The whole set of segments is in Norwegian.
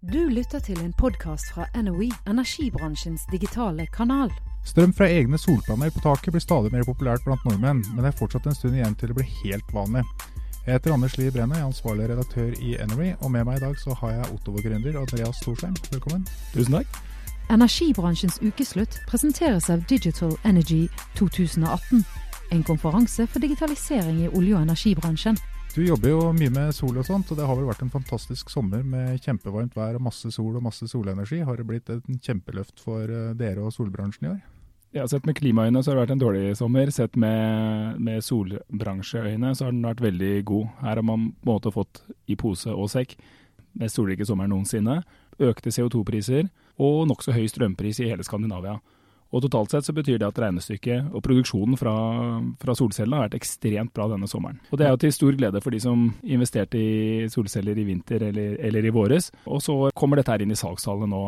Du lytter til en podkast fra NOE, energibransjens digitale kanal. Strøm fra egne solpanner på taket blir stadig mer populært blant nordmenn, men det er fortsatt en stund igjen til det blir helt vanlig. Jeg heter Anders Lie Brenne, jeg er ansvarlig redaktør i NOE, og med meg i dag så har jeg Ottovo-gründer Andreas Storsheim. Velkommen. Tusen takk. Energibransjens ukeslutt presenteres av Digital Energy 2018. En konferanse for digitalisering i olje- og energibransjen. Du jobber jo mye med sol og sånt, og det har vel vært en fantastisk sommer med kjempevarmt vær og masse sol og masse solenergi. Har det blitt et kjempeløft for eh, dere og solbransjen i år? Ja, Sett med klimaøyne så har det vært en dårlig sommer. Sett med, med solbransjeøyne så har den vært veldig god. Her har man på en måte fått i pose og sekk. Mest solrike sommer noensinne. Økte CO2-priser og nokså høy strømpris i hele Skandinavia. Og Totalt sett så betyr det at regnestykket og produksjonen fra, fra, solcellene har vært ekstremt bra denne sommeren. Og Det er jo til stor glede for de som investerte i solceller i vinter eller, eller i våres. Og så kommer dette her inn i salgstallene nå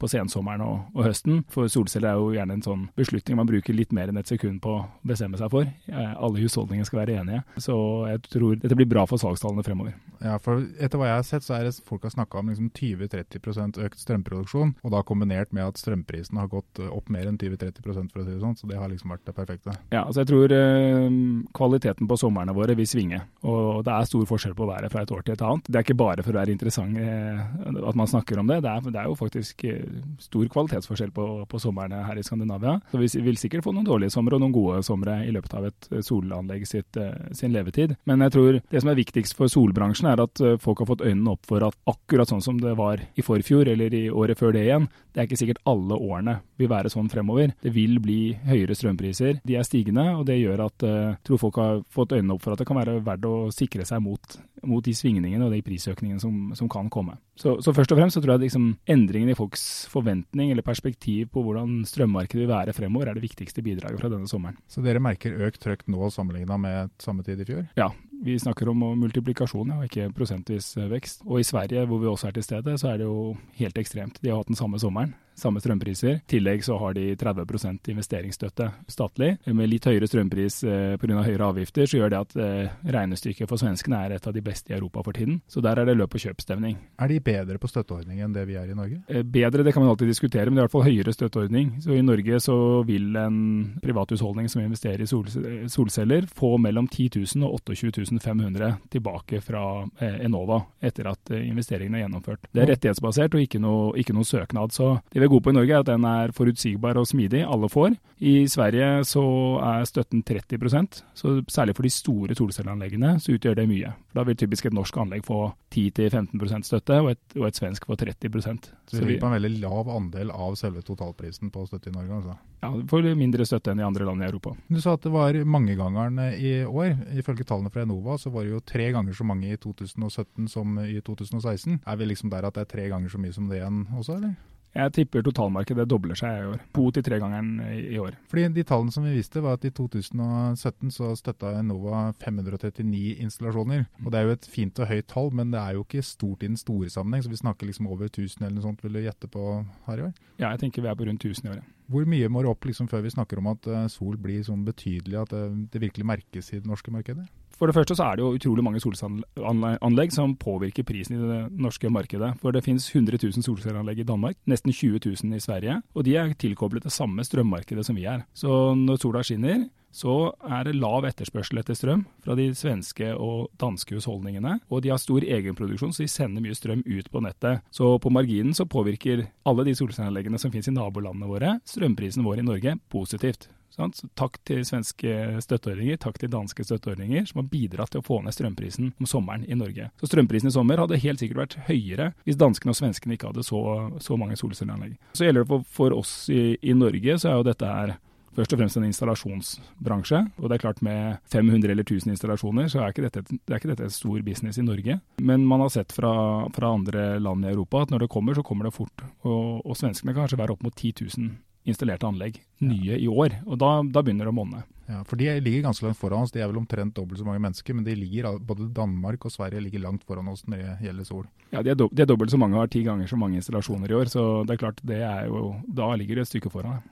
på sensommeren og, og, høsten. For solceller er jo gjerne en sånn beslutning man bruker litt mer enn et sekund på å bestemme seg for. Alle husholdninger skal være enige. Så jeg tror dette blir bra for salgstallene fremover. Ja, for etter hva jeg har sett så er det folk har snakka om liksom 20-30% økt strømproduksjon, og da kombinert med at strømprisen har gått opp mer enn 20-30% for å si det sånn, så det har liksom vært det perfekte. Ja, altså jeg tror eh, kvaliteten på somrene våre vil svinge, og det er stor forskjell på været fra et år til et annet. Det er ikke bare for å være interessant eh, at man snakker om det, det er, det er jo faktisk eh, stor kvalitetsforskjell på, på, somrene her i Skandinavia. Så vi vil sikkert få noen dårlige somre og noen gode somre i løpet av et eh, solanlegg sitt, eh, sin levetid. Men jeg tror det som er viktigst for solbransjen, er at folk har fått øynene opp for at akkurat sånn som det var i forfjor eller i året før det igjen, det er ikke sikkert alle årene vil være sånn fremover. Det vil bli høyere strømpriser. De er stigende, og det gjør at jeg uh, tror folk har fått øynene opp for at det kan være verdt å sikre seg mot, mot de svingningene og de prisøkningene som, som kan komme. Så, så, først og fremst så tror jeg liksom, endringen i folks forventning eller perspektiv på hvordan strømmarkedet vil være fremover, er det viktigste bidraget fra denne sommeren. Så dere merker økt trøkk nå sammenligna med samme tid i fjor? Ja, vi snakker om multiplikasjon, ja, ikke prosentvis vekst. Og i Sverige, hvor vi også er til stede, så er det jo helt ekstremt. De har hatt den samme sommeren samme strømpriser. I tillegg så har de 30% investeringsstøtte statlig. Med litt høyere strømpris eh, pga. høyere avgifter, så gjør det at eh, regnestykket for svenskene er et av de beste i Europa for tiden. Så der er det løp og kjøpstemning. Er de bedre på støtteordning enn det vi er i Norge? Eh, bedre, det kan man alltid diskutere, men det er i hvert fall høyere støtteordning. Så i Norge så vil en privathusholdning som investerer i sol solceller, få mellom 10 000 og 28 500 tilbake fra eh, Enova etter at investeringene investeringen er gjennomført. Det er rettighetsbasert og ikke noe, ikke noe søknad. så det er gode på i Norge, er at den er forutsigbar og smidig. Alle får. I Sverige så er støtten 30% så særlig for de store solcelleanleggene så utgjør det mye. Da vil typisk et norsk anlegg få 10-15 støtte, og et, og et, svensk få 30% Så ligger på en veldig lav andel av selve totalprisen på støtte i Norge? altså? Ja, du får mindre støtte enn i andre land i Europa. Du sa at det var mangegangeren i år. Ifølge tallene fra Enova så var det jo tre ganger så mange i 2017 som i 2016. Er vi liksom der at det er tre ganger så mye som det igjen også, eller? Jeg tipper totalmarkedet dobler seg i år. To til tre ganger i år. Fordi De tallene som vi viste, var at i 2017 så støtta Enova 539 installasjoner. Og Det er jo et fint og høyt tall, men det er jo ikke stort i den store sammenheng. Så vi snakker liksom over 1000 eller noe sånt, vil du gjette på her i år? Ja, jeg tenker vi er på rundt 1000 i året. Hvor mye må det opp liksom før vi snakker om at eh, sol blir sånn betydelig, at det, det virkelig merkes i det norske markedet? For det første så er det jo utrolig mange solcelleanlegg som påvirker prisen i det norske markedet. For det finnes 100 000 solcelleanlegg i Danmark, nesten 20 000 i Sverige. Og de er tilkoblet det samme strømmarkedet som vi er. Så når sola skinner, så er det lav etterspørsel etter strøm fra de svenske og danske husholdningene. Og de har stor egenproduksjon, så de sender mye strøm ut på nettet. Så på marginen så påvirker alle de solcelleanleggene som finnes i nabolandene våre, strømprisen vår i Norge positivt. Så takk til svenske støtteordninger, takk til danske støtteordninger, som har bidratt til å få ned strømprisen om sommeren i Norge. Så strømprisen i sommer hadde helt sikkert vært høyere hvis danskene og svenskene ikke hadde så, så mange solcelleanlegg. Så gjelder det for, for oss i, i, Norge, så er jo dette her først og fremst en installasjonsbransje. Og det er klart med 500 eller 1000 installasjoner, så er ikke dette, er ikke dette stor business i Norge. Men man har sett fra, fra, andre land i Europa at når det kommer, så kommer det fort. Og, og svenskene kan kanskje være opp mot 10 000 installerte anlegg nye i år. Og da, da, begynner det å monne. Ja, for De ligger ganske langt foran oss. De er vel omtrent dobbelt så mange mennesker, men de ligger, både Danmark og Sverige ligger langt foran oss når det gjelder sol. Ja, de er, do, de er dobbelt så mange og har ti ganger så mange installasjoner i år, så det er klart det er jo, da ligger de et stykke foran.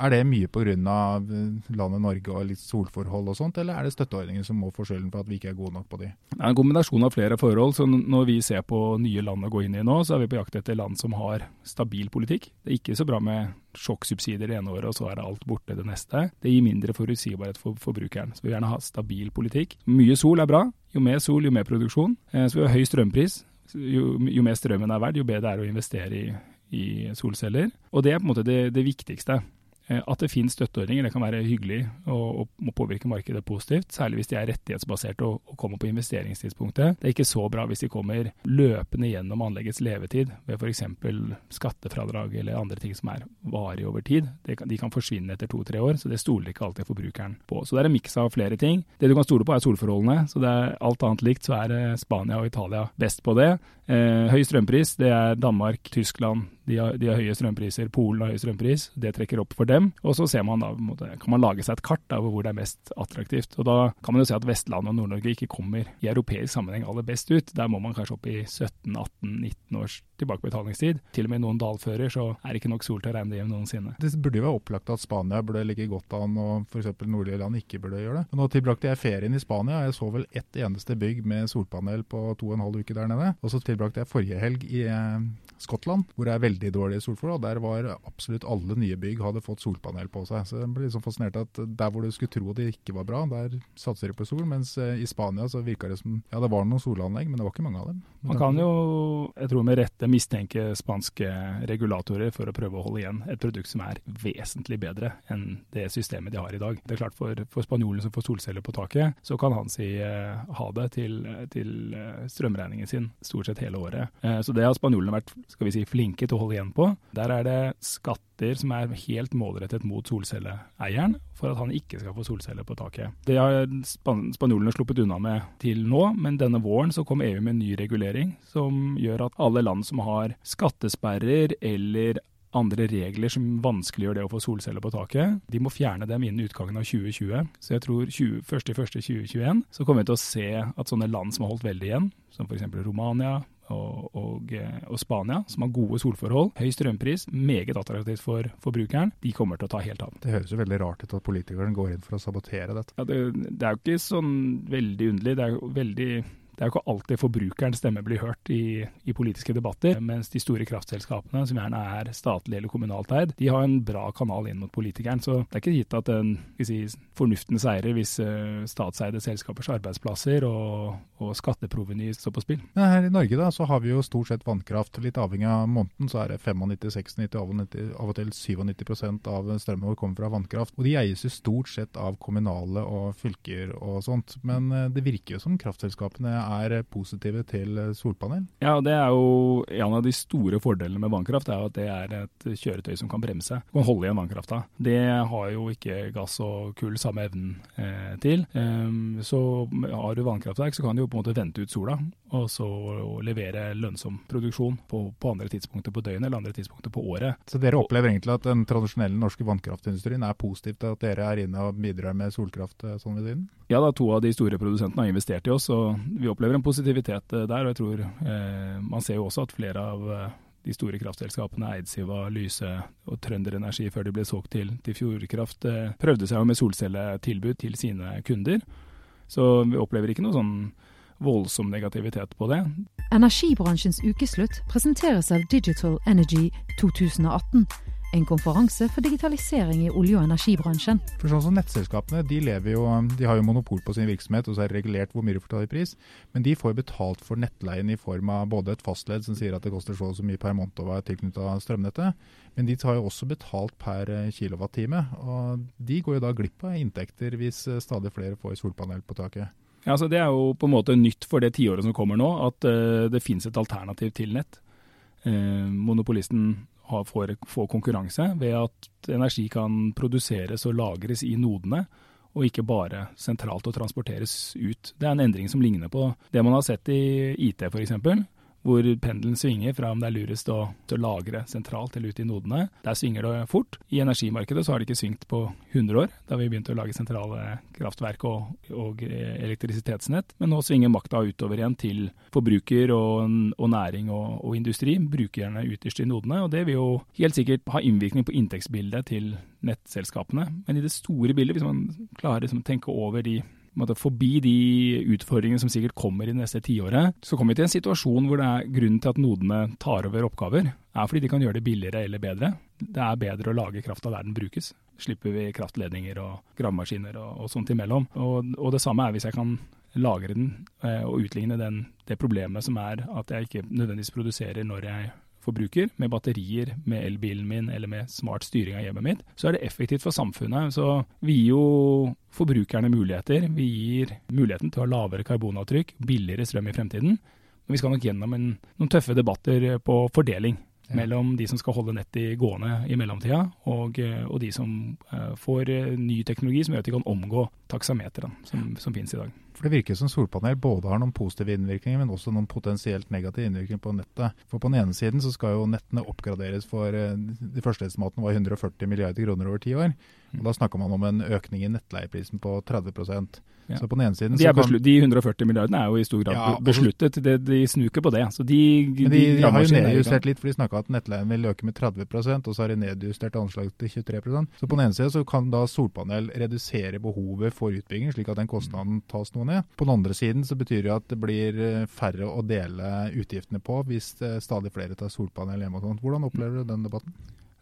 Er det mye pga. landet Norge og litt solforhold og sånt, eller er det støtteordninger som må få skylden for at vi ikke er gode nok på de? Det er en kombinasjon av flere forhold. så Når vi ser på nye land å gå inn i nå, så er vi på jakt etter land som har stabil politikk. Det er ikke så bra med sjokksubsidier det ene året, og så er alt borte det neste. Det gir mindre forutsigbarhet for forbrukeren. Så vi vil gjerne ha stabil politikk. Mye sol er bra. Jo mer sol, jo mer produksjon. Eh, så vi har høy strømpris. Jo, jo mer strømmen er verdt, jo bedre det er å investere i, i solceller. Og det er på en måte det, det viktigste. Eh, at det finnes støtteordninger, det kan være hyggelig og, og påvirke markedet positivt. Særlig hvis de er rettighetsbaserte og, og, kommer på investeringstidspunktet. Det er ikke så bra hvis de kommer løpende gjennom anleggets levetid ved f.eks. skattefradrag eller andre ting som er varig over tid. Kan, de kan forsvinne etter to-tre år, så det stoler ikke alltid forbrukeren på. Så det er en miks av flere ting. Det du kan stole på er solforholdene. så det er Alt annet likt så er Spania og Italia best på det. Eh, høy strømpris, det er Danmark, Tyskland, de har, de har, høye strømpriser. Polen har høy strømpris. Det trekker opp for dem. Og så ser man da, kan man lage seg et kart over hvor det er mest attraktivt. Og Da kan man jo se at Vestlandet og Nord-Norge ikke kommer i europeisk sammenheng aller best ut. Der må man kanskje opp i 17-18-19 års tilbakebetalingstid. Til og med noen dalfører så er det ikke nok sol til å regne det hjem noensinne. Det burde jo være opplagt at Spania burde ligge godt an, og f.eks. nordlige land ikke burde gjøre det. Nå tilbrakte jeg ferien i Spania. Jeg så vel ett eneste bygg med solpanel på to og en halv uke der nede. Og så tilbrakte jeg forrige helg i eh, Skottland, hvor det er veldig dårlige solforhold. Der var absolutt alle nye bygg hadde fått solpanel på seg. Så jeg ble liksom fascinert at der hvor du skulle tro det ikke var bra, der satser de på sol. Mens eh, i Spania så virka det som ja, det var noen solanlegg, men det var ikke mange av dem. Man kan jo, jeg tror med rette, mistenke spanske regulatorer for å prøve å holde igjen et produkt som er vesentlig bedre enn det systemet de har i dag. Det er klart For, for spanjolen som får solceller på taket, så kan han si uh, ha det til, til uh, strømregningen sin stort sett hele året. Så det har spanjolene vært skal vi si, flinke til å holde igjen på. Der er det skatter som er helt målrettet mot solcelleeieren, for at han ikke skal få solceller på taket. Det har span spanjolene sluppet unna med til nå, men denne våren så kom EU med en ny regulering som gjør at alle land som har skattesperrer eller andre regler som vanskeliggjør det å få solceller på taket. De må fjerne dem innen utgangen av 2020. Så jeg tror 1.1.2021 så kommer vi til å se at sånne land som har holdt veldig igjen, som f.eks. Romania, og, og, eh, og, Spania, som har gode solforhold, høy strømpris, meget attraktivt for forbrukeren, de kommer til å ta helt av. Det høres jo veldig rart ut at politikerne går inn for å sabotere dette. Ja, det, det er jo ikke sånn veldig underlig. Det er jo veldig det er jo ikke alltid forbrukerens stemme blir hørt i, i, politiske debatter, mens de store kraftselskapene, som gjerne er statlig eller kommunalt eid, de har en bra kanal inn mot politikeren. Så det er ikke gitt at den, si, fornuften seirer hvis uh, statseide selskapers arbeidsplasser og, og skatteproveny står på spill. Ja, her i Norge da, så har vi jo stort sett vannkraft. Litt avhengig av måneden så er det 95-96, av, og til 97% av strømmen vår kommer fra vannkraft. Og de eies jo stort sett av kommunale og fylker og sånt. Men uh, det virker jo som kraftselskapene er positive til solpanel? Ja, det er jo en av de store fordelene med vannkraft, er at det er et kjøretøy som kan bremse. Kan holde igjen vannkrafta. Det har jo ikke gass og kull samme evnen eh, til. Um, så har du vannkraftverk, så kan du jo på en måte vente ut sola, og så levere lønnsom produksjon på, på andre tidspunkter på døgnet eller andre tidspunkter på året. Så dere opplever egentlig at den tradisjonelle norske vannkraftindustrien er positiv til at dere er inne og bidrar med solkraft eh, sånn ved tiden? Ja, da to av de store produsentene har investert i oss, og vi opplever en positivitet eh, der. og jeg tror eh, Man ser jo også at flere av eh, de store kraftselskapene, Eidsiva, Lyse og Trønder Energi, før de ble solgt til, til Fjordkraft, prøvde seg med solcelletilbud til sine kunder. Så vi opplever ikke noe sånn voldsom negativitet på det. Energibransjens ukeslutt presenteres av Digital Energy 2018 en konferanse for digitalisering i olje- og energibransjen. For sånn som Nettselskapene de, jo, de har jo monopol på sin virksomhet, og så er det regulert hvor mye de får ta i pris. Men de får betalt for nettleien i form av både et fastledd som sier at det koster så og så mye per måned å være tilknyttet strømnettet, men de tar jo også betalt per eh, kilowattime. Og de går jo da glipp av inntekter hvis eh, stadig flere får solpanel på taket. Ja, altså Det er jo på en måte nytt for det tiåret som kommer nå, at uh, det finnes et alternativ til nett. Monopolisten får, får konkurranse ved at energi kan produseres og lagres i nodene, og ikke bare sentralt og transporteres ut. Det er en endring som ligner på det man har sett i IT f.eks., hvor pendelen svinger fra om det er lurest å, å lagre sentralt eller ute i nodene. Der svinger det fort. I energimarkedet så har det ikke svingt på 100 år, da vi begynte å lage sentrale kraftverk og, og elektrisitetsnett. Men nå svinger makta utover igjen til forbruker og, og næring og, og, industri. Brukerne ytterst i nodene. Og det vil jo helt sikkert ha innvirkning på inntektsbildet til nettselskapene. Men i det store bildet, hvis man klarer liksom å tenke over de måte, forbi de utfordringene som sikkert kommer i det neste tiåret, så kommer vi til en situasjon hvor det er grunnen til at nodene tar over oppgaver, er fordi de kan gjøre det billigere eller bedre. Det er bedre å lage krafta der den brukes. Slipper vi kraftledninger og gravemaskiner og, og sånt imellom. Og, og, det samme er hvis jeg kan lagre den eh, og utligne den, det problemet som er at jeg ikke nødvendigvis produserer når jeg forbruker, med batterier, med elbilen min eller med smart styring av hjemmet mitt, så er det effektivt for samfunnet. Så vi gir jo forbrukerne muligheter. Vi gir muligheten til å ha lavere karbonavtrykk, billigere strøm i fremtiden. Men vi skal nok gjennom en, noen tøffe debatter på fordeling ja. mellom de som skal holde nettet gående i mellomtida, og, og de som uh, får uh, ny teknologi som gjør at de kan omgå taksameteren som, som finnes i dag. For Det virker som solpanel både har noen positive innvirkninger, men også noen potensielt negative innvirkninger på nettet. For På den ene siden så skal jo nettene oppgraderes for eh, De første estimatene var 140 milliarder kroner over ti år. Og Da snakker man om en økning i nettleieprisen på 30 ja. Så på den ene siden de, kan, de, 140 milliardene er jo i stor grad ja, besluttet, de, de snuker på det. Så de, men de, de har jo nedjustert litt, for de snakka at nettleien vil øke med 30 og så har de nedjustert anslaget til 23% Så på den ene siden så kan da solpanel redusere behovet for utbygging, slik at den kostnaden tas noe ned. På den andre siden så betyr det at det blir eh, færre å dele utgiftene på hvis eh, stadig flere tar solpanel hjemme og sånt. Hvordan opplever du den debatten?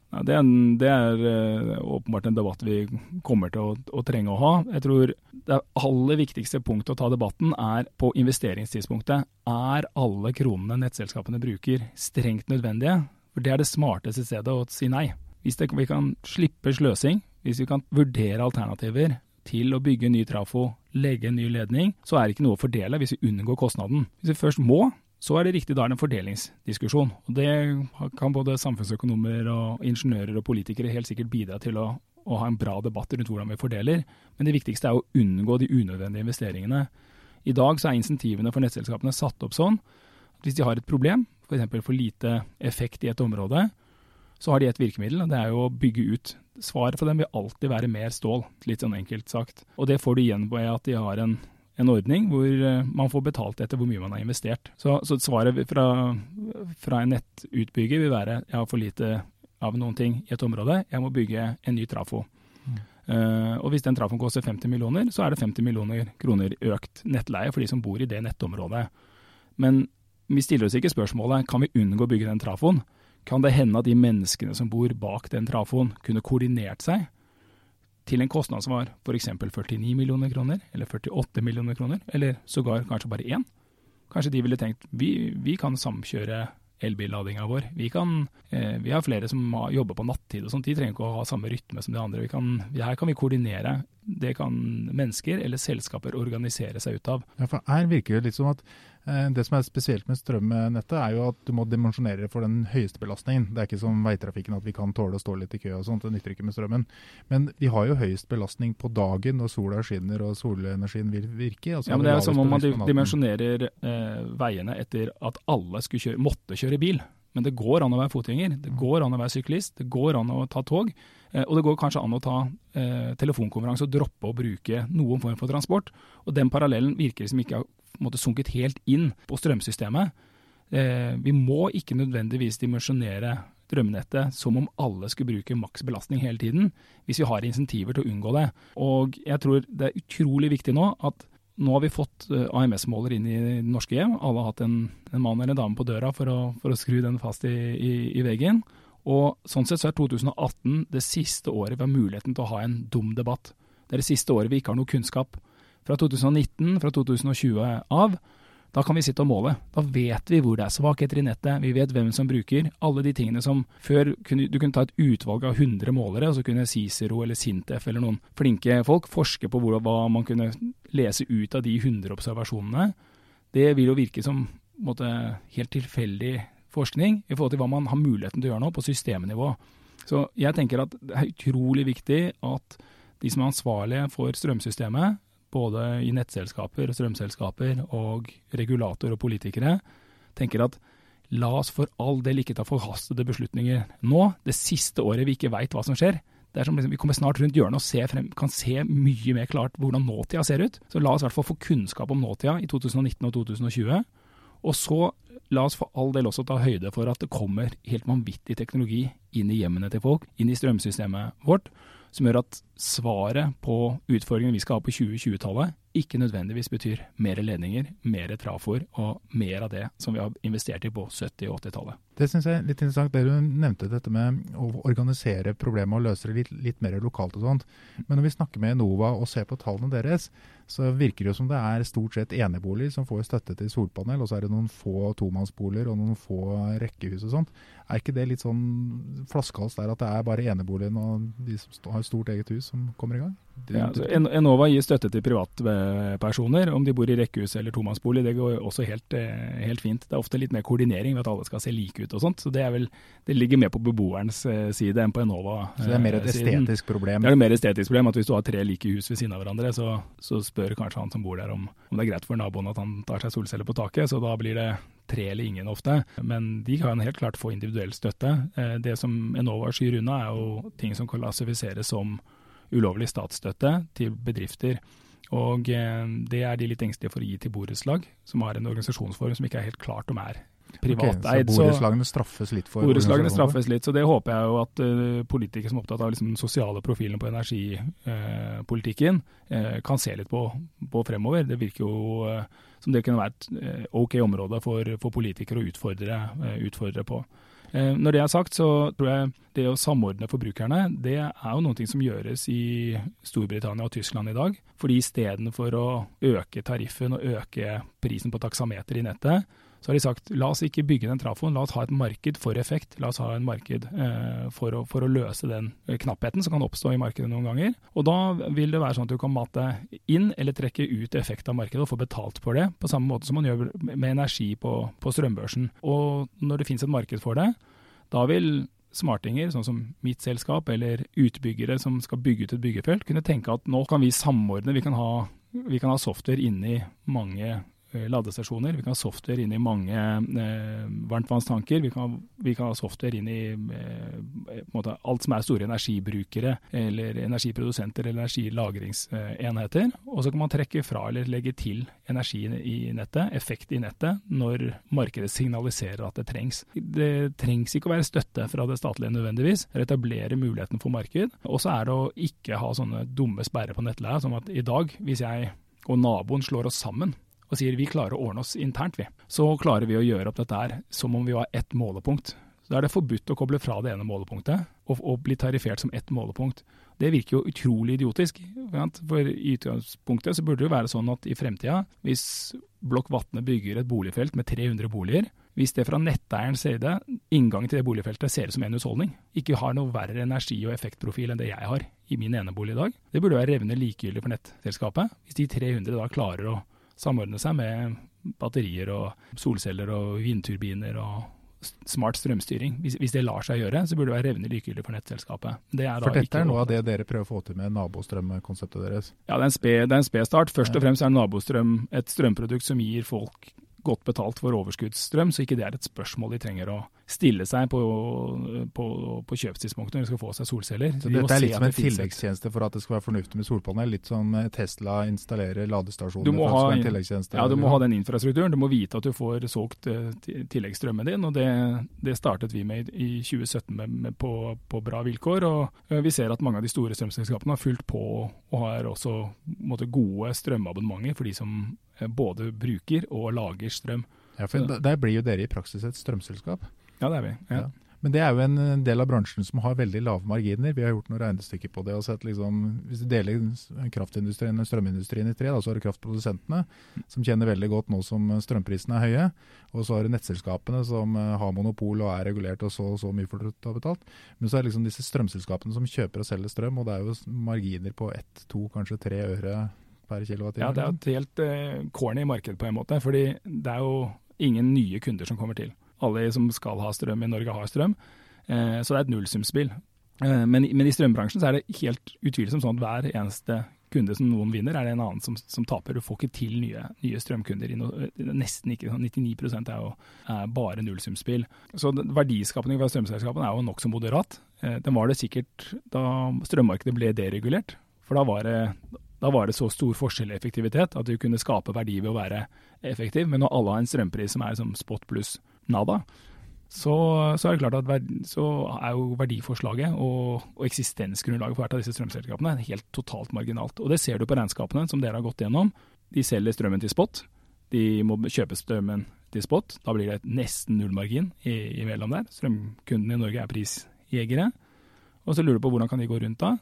Det, er en, det er uh, åpenbart en debatt vi kommer til å, å, trenge å ha. Jeg tror det aller viktigste punktet å ta debatten er på investeringstidspunktet. Er alle kronene nettselskapene bruker strengt nødvendige? For Det er det smarteste stedet å si nei. Hvis det, vi kan slippe sløsing, hvis vi kan vurdere alternativer til å bygge ny trafo, legge en ny ledning, så er det ikke noe å fordele hvis vi unngår kostnaden. Hvis vi først må, så er det riktig da er det en fordelingsdiskusjon. Og Det kan både samfunnsøkonomer og ingeniører og politikere helt sikkert bidra til å, å, ha en bra debatt rundt hvordan vi fordeler. Men det viktigste er å unngå de unødvendige investeringene. I dag så er insentivene for nettselskapene satt opp sånn at hvis de har et problem, f.eks. For, for lite effekt i et område, så har de et virkemiddel, og det er jo å bygge ut. Svaret for dem vil alltid være mer stål, litt sånn enkelt sagt. Og det får du igjen ved at de har en en ordning hvor eh, man får betalt etter hvor mye man har investert. Så, så svaret fra, fra, en nettutbygger vil være jeg har for lite av noen ting i et område, jeg må bygge en ny trafo. Mm. Uh, og hvis den trafoen koster 50 millioner, så er det 50 millioner kroner økt nettleie for de som bor i det nettområdet. Men vi stiller oss ikke spørsmålet kan vi unngå å bygge den trafoen. Kan det hende at de menneskene som bor bak den trafoen, kunne koordinert seg til en kostnad som var f.eks. 49 millioner kroner, eller 48 millioner kroner, eller sågar kanskje bare én. Kanskje de ville tenkt vi, vi kan samkjøre elbilladinga vår. Vi, kan, eh, vi, har flere som jobber på nattid og sånt, de trenger ikke å ha samme rytme som de andre. Kan, her kan vi koordinere. Det kan mennesker eller selskaper organisere seg ut av. Ja, for Her virker det litt som at det som er spesielt med strømnettet, er jo at du må dimensjonere for den høyeste belastningen. Det er ikke som veitrafikken at vi kan tåle å stå litt i kø og sånt, det nytter ikke med strømmen. Men vi har jo høyest belastning på dagen når sola skinner og solenergien vil virke. ja, men Det er som om man dimensjonerer eh, veiene etter at alle kjøre, måtte kjøre bil. Men det går an å være fotgjenger, det mm. går an å være syklist, det går an å ta tog. Eh, og det går kanskje an å ta eh, telefonkonferanse og droppe å bruke noen form for transport. Og den parallellen virker som ikke har måte, sunket helt inn på strømsystemet. Eh, vi må ikke nødvendigvis dimensjonere strømnettet som om alle skulle bruke maks belastning hele tiden, hvis vi har insentiver til å unngå det. Og jeg tror det er utrolig viktig nå at nå har vi fått eh, AMS-måler inn i norske hjem. Alle har hatt en, en, mann eller en dame på døra for å, for å skru den fast i, i, i, veggen. Og sånn sett så er 2018 det siste året vi har muligheten til å ha en dum debatt. Det er det siste året vi ikke har noe kunnskap fra 2019, fra 2020 av, da kan vi sitte og måle. Da vet vi hvor det er svakheter i nettet, vi vet hvem som bruker. Alle de tingene som før kunne, Du kunne ta et utvalg av 100 målere, og så kunne Cicero eller Sintef eller noen flinke folk forske på hva man kunne lese ut av de 100 observasjonene. Det vil jo virke som måte, helt tilfeldig forskning i forhold til hva man har muligheten til å gjøre nå på systemnivå. Så jeg tenker at det er utrolig viktig at de som er ansvarlige for strømsystemet, både i nettselskaper, strømselskaper og regulator og politikere, tenker at la oss for all del ikke ta forhastede beslutninger nå, det siste året vi ikke veit hva som skjer. Det er som liksom, Vi kommer snart rundt hjørnet og se frem, kan se mye mer klart hvordan nåtida ser ut. Så la oss i hvert fall få kunnskap om nåtida i 2019 og 2020. Og så la oss for all del også ta høyde for at det kommer helt vanvittig teknologi inn i hjemmene til folk, inn i strømsystemet vårt, som gjør at svaret på utfordringene vi skal ha på 2020-tallet, ikke nødvendigvis betyr mer ledninger, mer trafoer og mer av det som vi har investert i på 70- og 80-tallet. Det syns jeg er litt interessant. Det du nevnte dette med å organisere problemet og løse det litt, litt, mer lokalt og sånt. Men når vi snakker med Enova og ser på tallene deres, så virker det jo som det er stort sett eneboliger som får støtte til solpanel, og så er det noen få tomannsboliger og noen få rekkehus og sånt. Er ikke det litt sånn flaskehals der at det er bare eneboligen og de som har stort eget hus som kommer i gang? Ja, altså, Enova gir støtte til privatpersoner, om de bor i rekkehus eller tomannsbolig. Det går også helt, eh, helt, fint. Det er ofte litt mer koordinering ved at alle skal se like ut og sånt. Så det, vel, det ligger mer på beboerens eh, side enn på Enova. Så det er mer et estetisk problem? Det er et mer estetisk problem. at Hvis du har tre like hus ved siden av hverandre, så, så spør kanskje han som bor der om, om det er greit for naboen at han tar seg solceller på taket. Så da blir det tre eller ingen ofte. Men de kan helt klart få individuell støtte. Eh, det som Enova skyr unna, er jo ting som klassifiseres som ulovlig statsstøtte til bedrifter. Og eh, det er de litt engstelige for å gi til borettslag, som har en organisasjonsform som ikke er helt klart om er privateid. Okay, så borettslagene straffes litt for Borettslagene straffes litt, så det håper jeg jo at uh, politikere som er opptatt av liksom, den sosiale profilen på energipolitikken, uh, uh, kan se litt på, på, fremover. Det virker jo som det kunne være et ok område for, for politikere å utfordre, utfordre på. Eh, når det er sagt, så tror jeg det å samordne forbrukerne, det er jo noe som gjøres i Storbritannia og Tyskland i dag. Fordi istedenfor å øke tariffen og øke prisen på taksameter i nettet, så har de sagt la oss ikke bygge den trafoen, la oss ha et marked for effekt. La oss ha en marked eh, for, å, for, å, løse den eh, knappheten som kan oppstå i markedet noen ganger. Og da vil det være sånn at du kan mate inn eller trekke ut effekt av markedet og få betalt for det, på samme måte som man gjør med energi på, på strømbørsen. Og når det finnes et marked for det, da vil smartinger, sånn som mitt selskap, eller utbyggere som skal bygge ut et byggefelt, kunne tenke at nå kan vi samordne, vi kan ha, vi kan ha software inni mange ladestasjoner. Vi kan ha software inn i mange eh, varmtvannstanker. Vi, vi, kan ha software inn i eh, måte, alt som er store energibrukere eller energiprodusenter eller energilagringsenheter. Og så kan man trekke fra eller legge til energi i nettet, effekt i nettet, når markedet signaliserer at det trengs. Det trengs ikke å være støtte fra det statlige nødvendigvis. Det er å etablere muligheten for marked. Og så er det å ikke ha sånne dumme sperrer på nettleia, som at i dag, hvis jeg og naboen slår oss sammen, og sier vi klarer å ordne oss internt, vi. Så klarer vi å gjøre opp dette her som om vi var ett målepunkt. Da er det forbudt å koble fra det ene målepunktet og, og bli tarifert som ett målepunkt. Det virker jo utrolig idiotisk. For i utgangspunktet så burde det jo være sånn at i fremtida, hvis Blokk Vatne bygger et boligfelt med 300 boliger, hvis det fra netteierens side, inngangen til det boligfeltet, ser ut som en husholdning, ikke har noe verre energi- og effektprofil enn det jeg har i min enebolig i dag, det burde være revne likegyldig for nettselskapet. Hvis de 300 da klarer å samordne seg med batterier og solceller og vindturbiner og smart strømstyring. Hvis, hvis, det lar seg gjøre, så burde det være revne likegyldig for nettselskapet. Det for dette er noe av det dere prøver å få til med nabostrømkonseptet deres? Ja, det er en sped start. Først og fremst er nabostrøm et strømprodukt som gir folk godt betalt for overskuddsstrøm, så ikke det er et spørsmål de trenger å stille seg på, på, på kjøpstidspunktet når de skal få seg solceller. Så de dette er litt som en tilleggstjeneste for at det skal være fornuftig med solpanel? Litt som Tesla installerer ladestasjoner? Du må, ha, ja, du må ha den infrastrukturen. Du må vite at du får solgt uh, tilleggsstrømmen din. og det, det, startet vi med i 2017 med, med på, på, bra vilkår. og uh, Vi ser at mange av de store strømselskapene har fulgt på og har også måtte, gode strømabonnementer for de som både bruker og lager strøm. Ja, for Der blir jo dere i praksis et strømselskap? Ja, det er vi. Ja. Ja. Men det er jo en del av bransjen som har veldig lave marginer. Vi har gjort noen regnestykker på det. og sett liksom, Hvis du deler kraftindustrien og strømindustrien i tre, da, så har du kraftprodusentene, som kjenner veldig godt nå som strømprisene er høye. Og så har du nettselskapene som eh, har monopol og er regulert og så, så mye for å ta betalt. Men så er det liksom disse strømselskapene som kjøper og selger strøm, og det er jo marginer på ett, to, kanskje tre øre per kilowattime. Ja, det er et helt eh, corny marked på en måte. fordi det er jo ingen nye kunder som kommer til. Alle som skal ha strøm i Norge, har strøm. Eh, så det er et nullsumspill. Eh, men, men, i strømbransjen så er det helt utvilsomt sånn at hver eneste kunde som noen vinner, er det en annen som, som taper. Du får ikke til nye, nye strømkunder. No, nesten ikke. 99 sånn er jo er bare nullsumspill. Så verdiskapningen fra strømselskapene er jo nokså moderat. Eh, den var det sikkert da strømmarkedet ble deregulert. For da var det da var det så stor forskjell i effektivitet at du kunne skape verdi ved å være effektiv. Men når alle har en strømpris som er som spot pluss nada, så, så, er det klart at verdi, er jo verdiforslaget og, og eksistensgrunnlaget for hvert av disse strømselskapene helt totalt marginalt. Og det ser du på regnskapene som dere har gått gjennom. De selger strømmen til spot. De må kjøpe strømmen til spot. Da blir det nesten null margin imellom der. Strømkundene i Norge er prisjegere. Og så lurer du på hvordan kan de gå rundt da?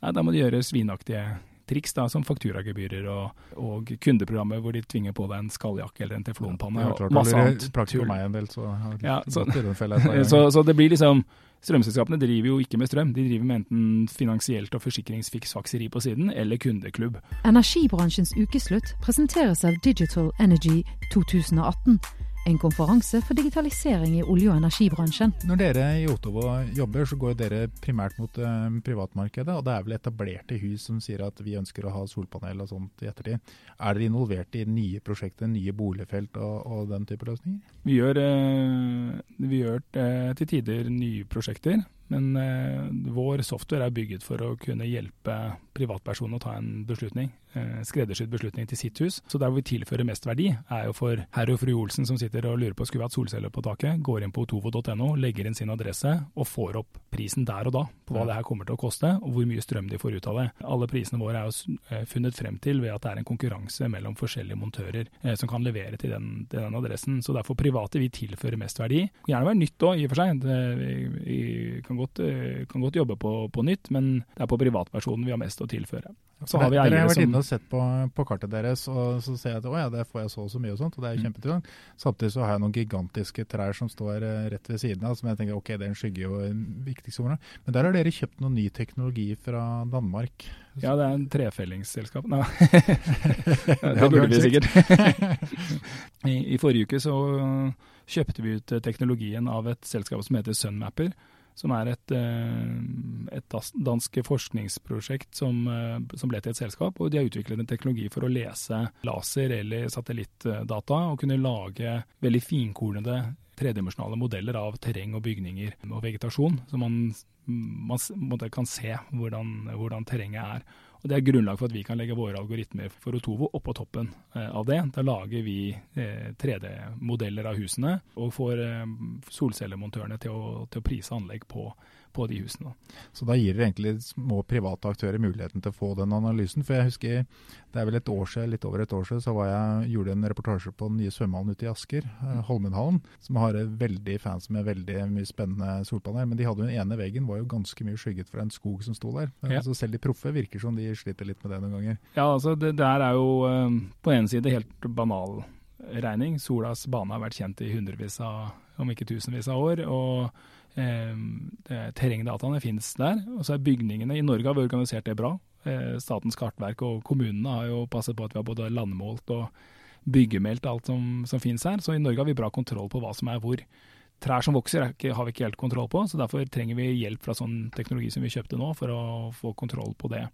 Nei, Da må de gjøre svinaktige triks, da, som fakturagebyrer og, og kundeprogrammer hvor de tvinger på deg en skalljakke eller en teflonpanne. Ja, og masse annet. Praktisk for meg en del, så, ja, så, så, så det blir liksom Strømselskapene driver jo ikke med strøm, de driver med enten finansielt og forsikringsfiksfakseri på siden, eller kundeklubb. Energibransjens ukeslutt presenteres av Digital Energy 2018 en konferanse for digitalisering i olje- og energibransjen. Når dere i Otovo jobber, så går dere primært mot uh, privatmarkedet. Og det er vel etablerte hus som sier at vi ønsker å ha solpanel og sånt i ettertid. Er dere involvert i nye prosjekter, nye boligfelt og, og den type løsninger? Vi gjør, uh, vi gjør uh, til tider nye prosjekter. Men eh, vår software er bygget for å kunne hjelpe privatpersoner å ta en beslutning, eh, skreddersydd beslutning til sitt hus. Så der hvor vi tilfører mest verdi, er jo for herr og fru Olsen som sitter og lurer på skulle vi hatt solceller på taket, går inn på otovo.no, legger inn sin adresse og får opp prisen der og da på hva det her kommer til å koste, og hvor mye strøm de får ut av det. Alle prisene våre er jo eh, funnet frem til ved at det er en konkurranse mellom forskjellige montører eh, som kan levere til den, til den, adressen. Så derfor private vi tilfører mest verdi. Gjerne være nytt òg, i og for seg. Det, vi, vi kan godt, eh, kan godt jobbe på, på, nytt, men det er på privatpersonen vi har mest å tilføre. Så har vi Dere har vært inne og sett på, på, kartet deres, og så ser jeg at å ja, der får jeg så og så mye og sånt, og det er kjempetilgang. mm. Samtidig så har jeg noen gigantiske trær som står eh, rett ved siden av, som jeg tenker ok, det er en skygge og en viktigste området. Men der har dere kjøpt noe ny teknologi fra Danmark. Ja, det er en trefellingsselskap. Nei, det burde vi sikkert. I, I forrige uke så kjøpte vi ut teknologien av et selskap som heter Sunmapper som er et, eh, et dansk forskningsprosjekt som, eh, som, ble til et selskap. og De har utviklet en teknologi for å lese laser- eller satellittdata og kunne lage veldig finkornede tredimensjonale modeller av terreng og bygninger og vegetasjon. Så man, man kan se hvordan, hvordan terrenget er. Og Det er grunnlag for at vi kan legge våre algoritmer for Otovo oppå toppen eh, av det. Da lager vi 3D-modeller eh, av husene og får eh, solcellemontørene til å, til å prise anlegg på på de husene. Så da gir dere egentlig små private aktører muligheten til å få den analysen. For jeg husker det er vel et år siden, litt over et år siden så var jeg, gjorde en reportasje på den nye svømmehallen ute i Asker, eh, Holmenhallen, som har veldig fans med veldig mye spennende solpanel. Men de hadde jo den ene veggen var jo ganske mye skygget fra en skog som sto der. Ja. Så selv de proffe virker som de sliter litt med det noen ganger. Ja, altså det der er jo eh, på en side helt banal regning. Solas bane har vært kjent i hundrevis av, om ikke tusenvis av år. og terrengdataene finnes der. Og så er bygningene I Norge har vi organisert det bra. Eh, Statens kartverk og kommunene har jo passet på at vi har både landmålt og byggemeldt alt som, som finnes her. Så i Norge har vi bra kontroll på hva som er hvor. Trær som vokser har vi ikke helt kontroll på, så derfor trenger vi hjelp fra sånn teknologi som vi kjøpte nå, for å få kontroll på det.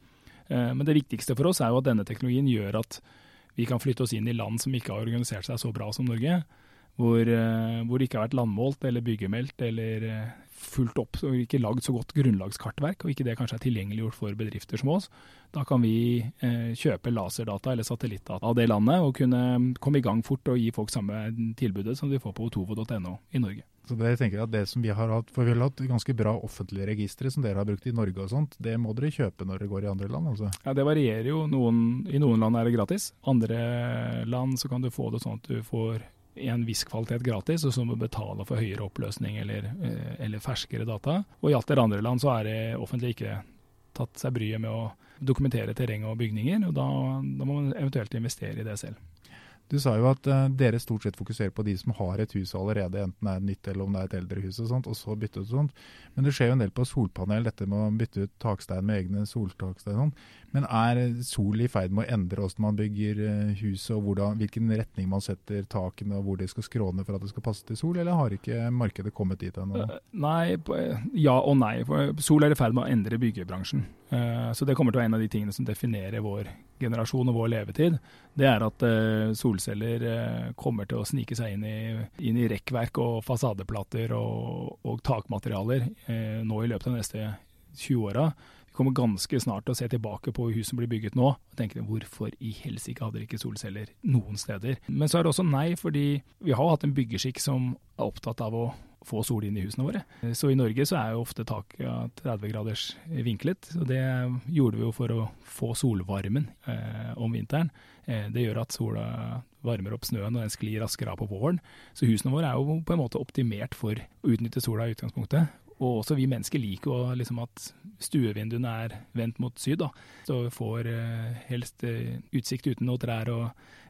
Eh, men det viktigste for oss er jo at denne teknologien gjør at vi kan flytte oss inn i land som ikke har organisert seg så bra som Norge hvor, eh, hvor, det ikke har vært landmålt eller byggemeldt eller eh, fulgt opp og ikke lagd så godt grunnlagskartverk, og ikke det kanskje er tilgjengeliggjort for bedrifter som oss. Da kan vi eh, kjøpe laserdata eller satellittdata av det landet og kunne komme i gang fort og gi folk samme tilbudet som de får på otovo.no i Norge. Så dere tenker at det som vi har hatt, for vi har hatt ganske bra offentlige registre som dere har brukt i Norge og sånt, det må dere kjøpe når dere går i andre land? altså? Ja, Det varierer jo. Noen, I noen land er det gratis. Andre land så kan du få det sånn at du får i en viss kvalitet gratis, og så må du betale for høyere oppløsning eller, eh, eller ferskere data. Og i alt det andre land så er det offentlig ikke tatt seg bryet med å dokumentere terreng og bygninger, og da, da må man eventuelt investere i det selv. Du sa jo at uh, dere stort sett fokuserer på de som har et hus allerede, enten det er nytt eller om det er et eldre hus, og sånt, og så bytte ut sånt. Men det skjer jo en del på solpanel, dette med å bytte ut takstein med egne soltakstein. Men er sol i ferd med å endre hvordan man bygger uh, huset, og hvordan, hvilken retning man setter takene, og hvor de skal skråne for at det skal passe til sol, eller har ikke markedet kommet dit ennå? Uh, nei, ja og nei. Sol er i ferd med å endre byggebransjen. Eh, så det kommer til å være en av de tingene som definerer vår generasjon og vår levetid. Det er at eh, solceller eh, kommer til å snike seg inn i, inn i rekkverk og fasadeplater og, og takmaterialer nå i løpet av de neste 20 åra kommer ganske snart til å se tilbake på hus som blir bygget nå, og tenke hvorfor i helsike hadde dere ikke solceller noen steder? Men så er det også nei, fordi vi har hatt en byggeskikk som er opptatt av å få sol inn i husene våre. Så i Norge så er jo ofte taket 30 graders vinklet, og det gjorde vi jo for å få solvarmen eh, om vinteren. Eh, det gjør at sola varmer opp snøen og den sklir raskere av på våren. Så husene våre er jo på en måte optimert for å utnytte sola i utgangspunktet. Og også vi mennesker liker jo liksom at stuevinduene er vendt mot syd, da. Så vi får eh, helst eh, utsikt uten noe trær og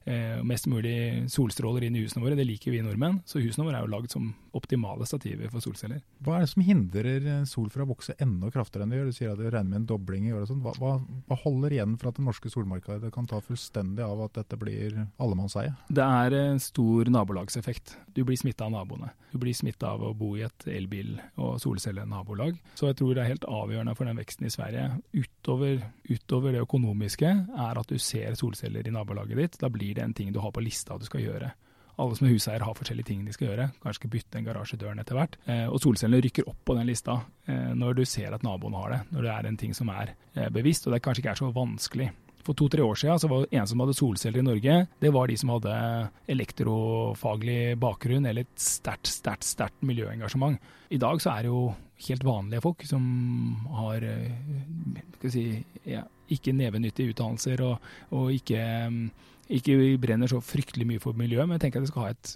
eh, mest mulig solstråler inn i husene våre. Det liker vi nordmenn. Så husene våre er jo lagd som optimale stativer for solceller. Hva er det som hindrer sol fra å vokse enda kraftigere enn det gjør? Du sier at det regner med en dobling i året. sånn. Hva, hva, hva, holder igjen for at det norske solmarkedet kan ta fullstendig av at dette blir allemannseie? Det er en stor nabolagseffekt. Du blir smitta av naboene. Du blir smitta av å bo i et elbil- og solcellenabolag. Så jeg tror det er helt avgjørende for den veksten i Sverige, utover, utover det økonomiske, er at du ser solceller i nabolaget ditt. Da blir det en ting du har på lista du skal gjøre alle som er huseier har forskjellige ting de skal gjøre. Kanskje skal bytte en garasjedøren etter hvert. Eh, og solcellene rykker opp på den lista eh, når du ser at naboen har det. Når det er en ting som er eh, bevisst, og det kanskje ikke er så vanskelig. For to-tre år siden så var det en som hadde solceller i Norge, det var de som hadde elektrofaglig bakgrunn eller et sterkt, sterkt, sterkt miljøengasjement. I dag så er det jo helt vanlige folk som har skal si, ja, ikke nevenyttige utdannelser og, og ikke ikke brenner så fryktelig mye for miljøet, men jeg tenker at jeg skal ha et,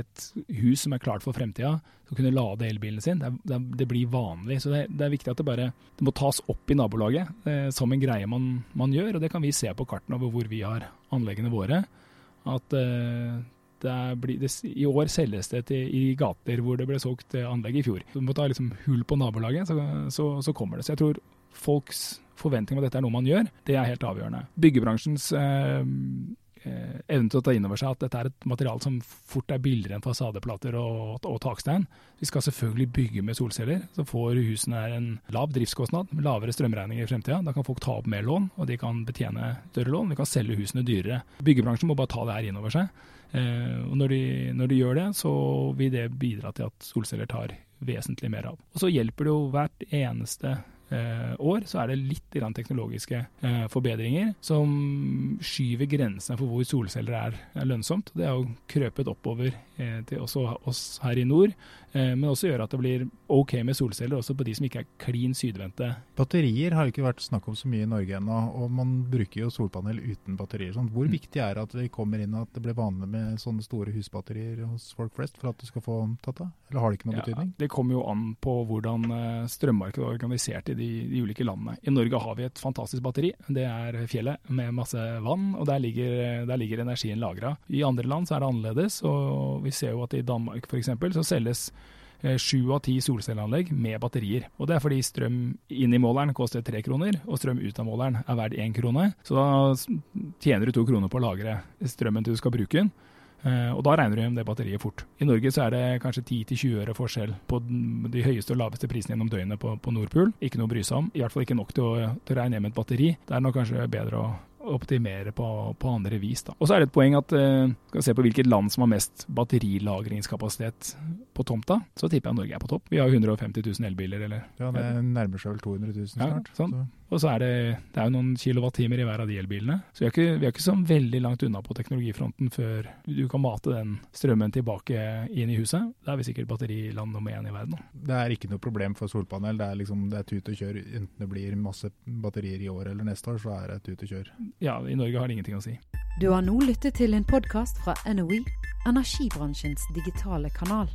et hus som er klart for fremtida, som kunne lade elbilen sin. Det, det, det blir vanlig. Så det, det, er viktig at det bare det må tas opp i nabolaget eh, som en greie man, man, gjør. Og det kan vi se på kartene over hvor vi har anleggene våre. At eh, blir, I år selges det til, i gater hvor det ble solgt anlegg i fjor. Du må ta liksom hull på nabolaget, så, så, så kommer det. Så jeg tror folks forventning om at dette er noe man gjør, det er helt avgjørende. Byggebransjens eh, Eh, evnen til å ta inn over seg at dette er et materiale som fort er billigere enn fasadeplater og, og takstein. Vi skal selvfølgelig bygge med solceller, så får husene en lav driftskostnad, lavere strømregninger i fremtida. Da kan folk ta opp mer lån, og de kan betjene større lån. Vi kan selge husene dyrere. Byggebransjen må bare ta det her inn over seg. Eh, og når de, når de gjør det, så vil det bidra til at solceller tar vesentlig mer av. Og så hjelper det jo hvert eneste Eh, år, så er det litt teknologiske eh, forbedringer som skyver grensene for hvor solceller er, lønnsomt. Det har jo krøpet oppover eh, til også oss her i nord, men også gjøre at det blir OK med solceller også på de som ikke er klin sydvendte. Batterier har jo ikke vært snakk om så mye i Norge ennå, og man bruker jo solpanel uten batterier. Sånn. Hvor mm. viktig er det at vi kommer inn at det blir vanlig med sånne store husbatterier hos folk flest for at du skal få tatt av, eller har det ikke noen ja, betydning? Det kommer jo an på hvordan strømmarkedet er organisert i de, de, ulike landene. I Norge har vi et fantastisk batteri. Det er fjellet med masse vann, og der ligger, der ligger energien lagra. I andre land så er det annerledes, og vi ser jo at i Danmark f.eks. så selges eh, sju av ti solcelleanlegg med batterier. Og Det er fordi strøm inn i måleren koster tre kroner, og strøm ut av måleren er verdt én krone. Så da tjener du to kroner på å lagre strømmen til du skal bruke den. Eh, og da regner du hjem det batteriet fort. I Norge så er det kanskje 10-20 øre forskjell på de høyeste og laveste prisene gjennom døgnet på, på Nordpool. Ikke noe å bry seg om. I hvert fall ikke nok til å, til å regne hjem et batteri. Det er nok kanskje bedre å optimere på, på andre vis. Da. Og så er det et poeng at eh, skal vi se på hvilket land som har mest batterilagringskapasitet på tomta, så tipper jeg Norge er på topp. Vi har 150 000 elbiler, eller? Ja, det nærmer seg vel 200 000 snart. Ja, sånn. så. Og så er det, det er jo noen kilowattimer i hver av de elbilene. Så vi er, ikke, vi er ikke så veldig langt unna på teknologifronten før du kan mate den strømmen tilbake inn i huset. Da er vi sikkert batteriland nummer én i verden. Da. Det er ikke noe problem for solpanel. Det er liksom det er tut og kjør. Enten det blir masse batterier i år eller neste år, så er det tut og kjør. Ja, i Norge har det ingenting å si. Du har nå lyttet til en podkast fra NOE, energibransjens digitale kanal.